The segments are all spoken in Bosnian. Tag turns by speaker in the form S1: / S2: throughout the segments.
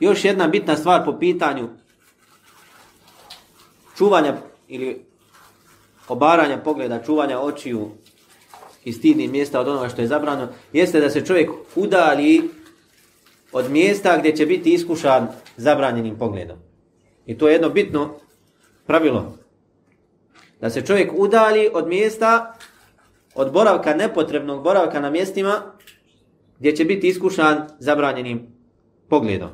S1: Još jedna bitna stvar po pitanju čuvanja ili obaranja pogleda, čuvanja očiju i stidnih mjesta od onoga što je zabrano, jeste da se čovjek udali od mjesta gdje će biti iskušan zabranjenim pogledom. I to je jedno bitno pravilo. Da se čovjek udali od mjesta, od boravka, nepotrebnog boravka na mjestima gdje će biti iskušan zabranjenim pogledom.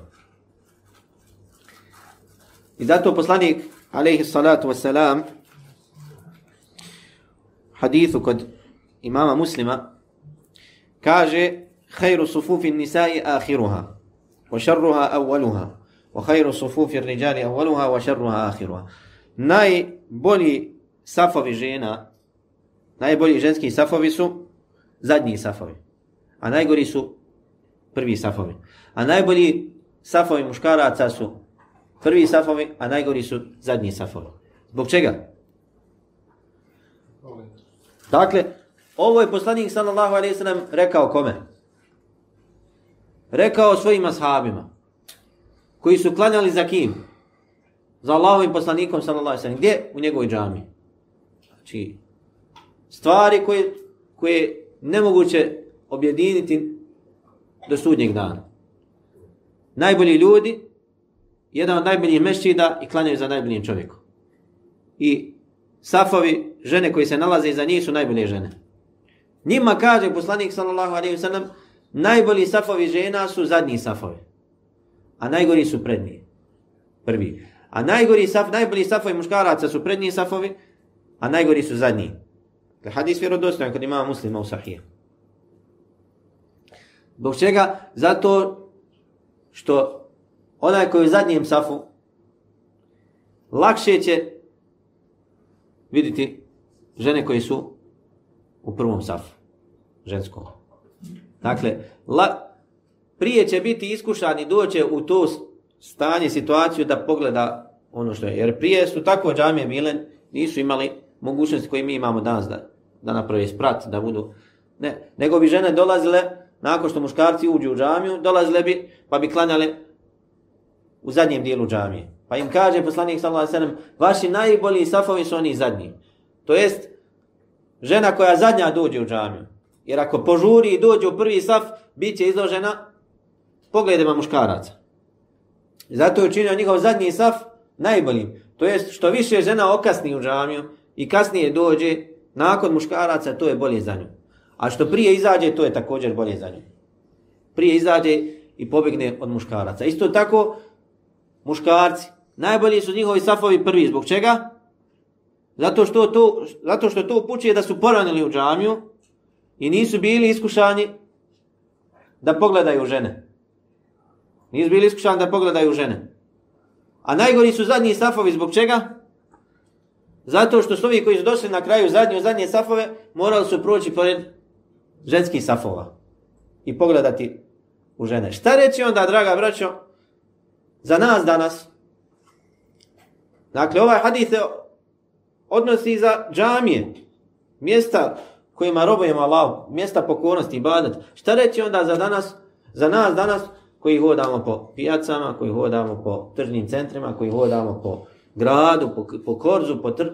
S1: I zato poslanik, alaihi salatu wasalam, hadithu kod imama muslima, kaže, hajru sufufi nisai ahiruha, wa šarruha awaluha, wa hajru sufufi rijali awaluha, wa šarruha ahiruha. Najbolji safovi žena, najbolji ženski safovi su zadnji safovi, a najgori su prvi safovi. A najbolji safovi muškaraca su prvi safovi, a najgori su zadnji safovi. Zbog čega? Dakle, ovo je poslanik sallallahu alejhi ve rekao kome? Rekao svojim ashabima koji su klanjali za kim? Za Allahovim poslanikom sallallahu Gdje? U njegovoj džami. Znači stvari koje koje nemoguće objediniti do sudnjeg dana. Najbolji ljudi jedan od najboljih mešćida i klanjaju za najboljim čovjekom. I safovi, žene koji se nalaze iza njih su najbolje žene. Njima kaže poslanik sallallahu alaihi wasallam, najbolji safovi žena su zadnji safovi. A najgori su prednji. Prvi. A najgori saf, najbolji safovi muškaraca su prednji safovi, a najgori su zadnji. Dakle, hadis vjerodostojan kod imama muslima u Sahije. Zbog čega? Zato što onaj koji je u zadnjem safu, lakše će vidjeti žene koje su u prvom safu, ženskom. Dakle, prije će biti iskušan i doće u to stanje, situaciju da pogleda ono što je. Jer prije su tako džamije bile, nisu imali mogućnosti koje mi imamo danas da, da napravi sprat, da budu. Ne, nego bi žene dolazile, nakon što muškarci uđu u džamiju, dolazile bi, pa bi klanjale u zadnjem dijelu džamije. Pa im kaže poslanik sallallahu alejhi vaši najbolji safovi su oni zadnji. To jest žena koja zadnja dođe u džamiju. Jer ako požuri i dođe u prvi saf, bit će izložena pogledima muškaraca. Zato je učinio njihov zadnji saf najboljim. To jest što više žena okasni u džamiju i kasnije dođe nakon muškaraca, to je bolje za nju. A što prije izađe, to je također bolje za nju. Prije izađe i pobjegne od muškaraca. Isto tako, muškarci. Najbolji su njihovi safovi prvi. Zbog čega? Zato što to, zato što to upućuje da su poranili u džamiju i nisu bili iskušani da pogledaju žene. Nisu bili iskušani da pogledaju žene. A najgori su zadnji safovi zbog čega? Zato što su ovi koji su došli na kraju zadnje, zadnje safove, morali su proći pored ženskih safova i pogledati u žene. Šta reći onda, draga braćo, za nas danas. Dakle, ovaj hadis se odnosi za džamije, mjesta kojima robujemo Allah, mjesta pokornosti, ibadat. Šta reći onda za danas, za nas danas koji hodamo po pijacama, koji hodamo po tržnim centrima, koji hodamo po gradu, po, korzu, po tr...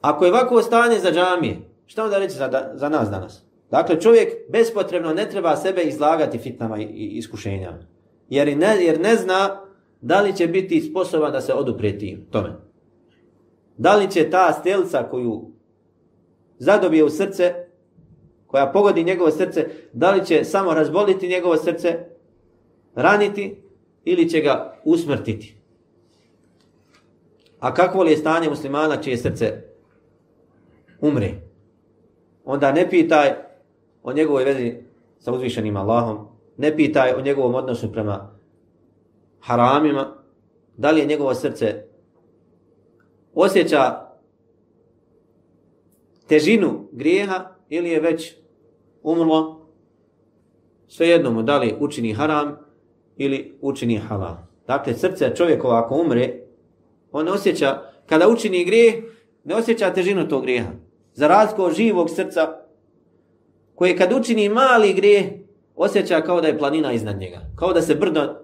S1: Ako je ovako stanje za džamije, šta onda reći za, za nas danas? Dakle, čovjek bespotrebno ne treba sebe izlagati fitnama i, i iskušenjama jer ne, ne zna da li će biti sposoban da se oduprijeti tome. Da li će ta stelca koju zadobije u srce, koja pogodi njegovo srce, da li će samo razboliti njegovo srce, raniti ili će ga usmrtiti. A kakvo li je stanje muslimana čije srce umre? Onda ne pitaj o njegovoj vezi sa uzvišenim Allahom ne pitaj o njegovom odnosu prema haramima, da li je njegovo srce osjeća težinu grijeha ili je već umrlo, svejedno mu da li učini haram ili učini halal. Dakle, srce čovjekova ako umre, on osjeća, kada učini grijeh, ne osjeća težinu tog grijeha. Za razliku od živog srca, koje kad učini mali grijeh, osjeća kao da je planina iznad njega. Kao da se brdo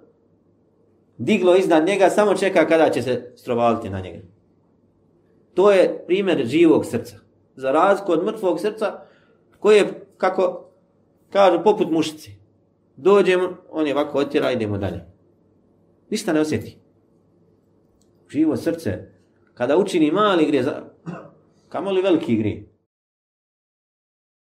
S1: diglo iznad njega, samo čeka kada će se strovaliti na njega. To je primjer živog srca. Za razliku od mrtvog srca, koje je, kako kažu, poput mušici. Dođemo, on je ovako otjera, idemo dalje. Ništa ne osjeti. Živo srce, kada učini mali grije, kamo li veliki grije?